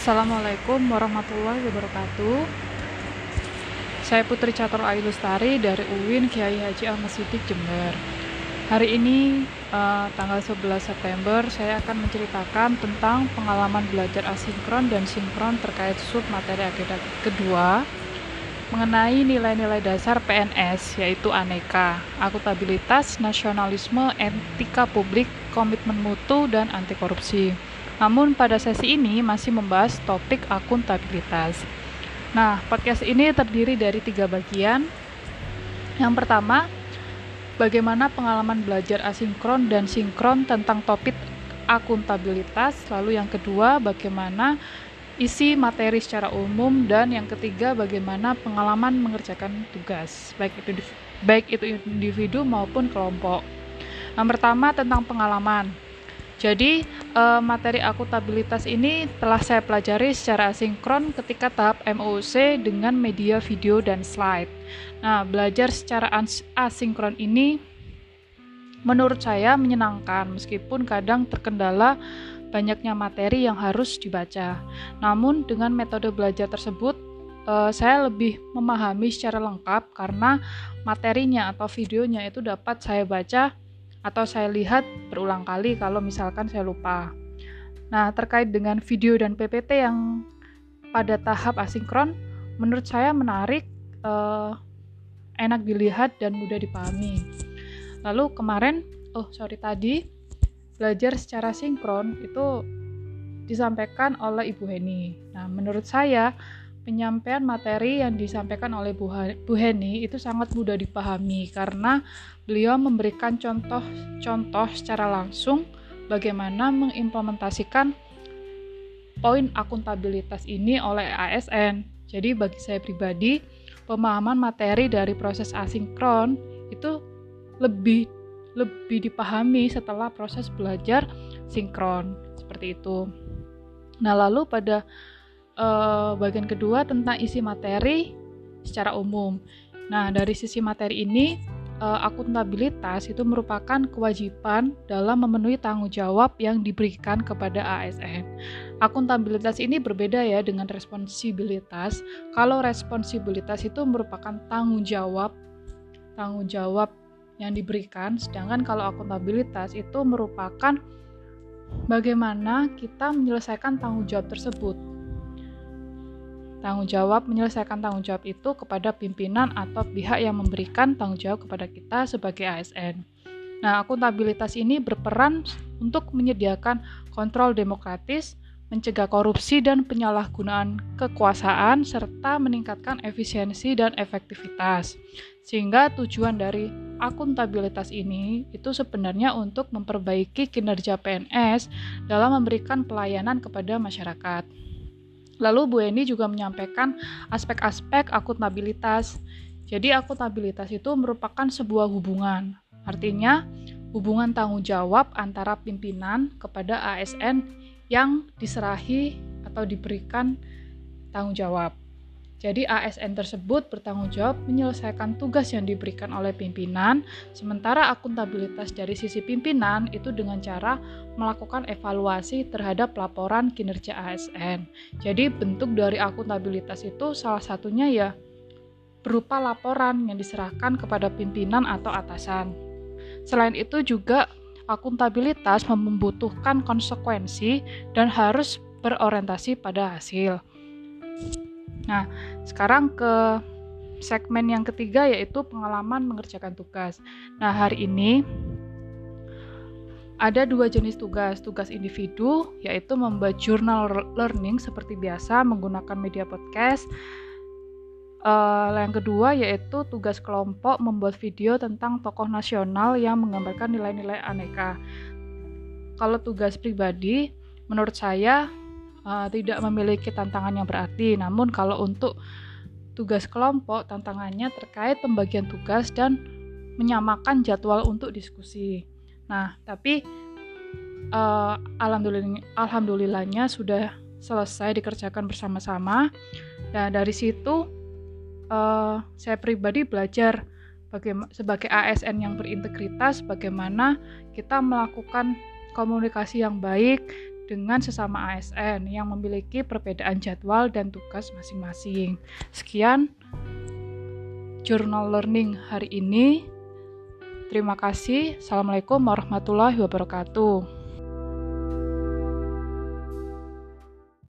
Assalamualaikum warahmatullahi wabarakatuh. Saya Putri Catur Ailustari dari UIN Kiai Haji Ahmad Siddiq Jember. Hari ini uh, tanggal 11 September saya akan menceritakan tentang pengalaman belajar asinkron dan sinkron terkait sub materi agenda kedua mengenai nilai-nilai dasar PNS yaitu aneka, akuntabilitas, nasionalisme, etika publik, komitmen mutu dan anti korupsi. Namun pada sesi ini masih membahas topik akuntabilitas. Nah, podcast ini terdiri dari tiga bagian. Yang pertama, bagaimana pengalaman belajar asinkron dan sinkron tentang topik akuntabilitas. Lalu yang kedua, bagaimana isi materi secara umum dan yang ketiga bagaimana pengalaman mengerjakan tugas baik itu baik itu individu maupun kelompok. Yang pertama tentang pengalaman. Jadi, uh, materi akuntabilitas ini telah saya pelajari secara asinkron ketika tahap MOC dengan media video dan slide. Nah, belajar secara asinkron ini menurut saya menyenangkan meskipun kadang terkendala banyaknya materi yang harus dibaca. Namun dengan metode belajar tersebut uh, saya lebih memahami secara lengkap karena materinya atau videonya itu dapat saya baca atau saya lihat berulang kali kalau misalkan saya lupa. Nah, terkait dengan video dan PPT yang pada tahap asinkron, menurut saya menarik, uh, enak dilihat dan mudah dipahami. Lalu kemarin, oh sorry tadi, belajar secara sinkron itu disampaikan oleh Ibu Heni. Nah, menurut saya penyampaian materi yang disampaikan oleh Bu, Heni itu sangat mudah dipahami karena beliau memberikan contoh-contoh secara langsung bagaimana mengimplementasikan poin akuntabilitas ini oleh ASN. Jadi bagi saya pribadi, pemahaman materi dari proses asinkron itu lebih lebih dipahami setelah proses belajar sinkron seperti itu. Nah, lalu pada uh, bagian kedua tentang isi materi secara umum. Nah, dari sisi materi ini, uh, akuntabilitas itu merupakan kewajiban dalam memenuhi tanggung jawab yang diberikan kepada ASN. Akuntabilitas ini berbeda ya dengan responsibilitas. Kalau responsibilitas itu merupakan tanggung jawab, tanggung jawab yang diberikan, sedangkan kalau akuntabilitas itu merupakan bagaimana kita menyelesaikan tanggung jawab tersebut tanggung jawab menyelesaikan tanggung jawab itu kepada pimpinan atau pihak yang memberikan tanggung jawab kepada kita sebagai ASN. Nah, akuntabilitas ini berperan untuk menyediakan kontrol demokratis, mencegah korupsi dan penyalahgunaan kekuasaan, serta meningkatkan efisiensi dan efektivitas. Sehingga tujuan dari akuntabilitas ini itu sebenarnya untuk memperbaiki kinerja PNS dalam memberikan pelayanan kepada masyarakat. Lalu Bu Eni juga menyampaikan aspek-aspek akuntabilitas. Jadi akuntabilitas itu merupakan sebuah hubungan. Artinya hubungan tanggung jawab antara pimpinan kepada ASN yang diserahi atau diberikan tanggung jawab. Jadi ASN tersebut bertanggung jawab menyelesaikan tugas yang diberikan oleh pimpinan, sementara akuntabilitas dari sisi pimpinan itu dengan cara melakukan evaluasi terhadap laporan kinerja ASN. Jadi bentuk dari akuntabilitas itu salah satunya ya berupa laporan yang diserahkan kepada pimpinan atau atasan. Selain itu juga akuntabilitas membutuhkan konsekuensi dan harus berorientasi pada hasil. Nah, sekarang ke segmen yang ketiga yaitu pengalaman mengerjakan tugas. Nah, hari ini ada dua jenis tugas, tugas individu yaitu membuat jurnal learning seperti biasa menggunakan media podcast. Uh, yang kedua yaitu tugas kelompok membuat video tentang tokoh nasional yang menggambarkan nilai-nilai aneka. Kalau tugas pribadi, menurut saya uh, tidak memiliki tantangan yang berarti. Namun kalau untuk tugas kelompok, tantangannya terkait pembagian tugas dan menyamakan jadwal untuk diskusi. Nah, tapi uh, alhamdulillah alhamdulillahnya sudah selesai dikerjakan bersama-sama. Dan dari situ uh, saya pribadi belajar sebagai ASN yang berintegritas bagaimana kita melakukan komunikasi yang baik dengan sesama ASN yang memiliki perbedaan jadwal dan tugas masing-masing. Sekian Journal Learning hari ini. Terima kasih. Assalamualaikum warahmatullahi wabarakatuh.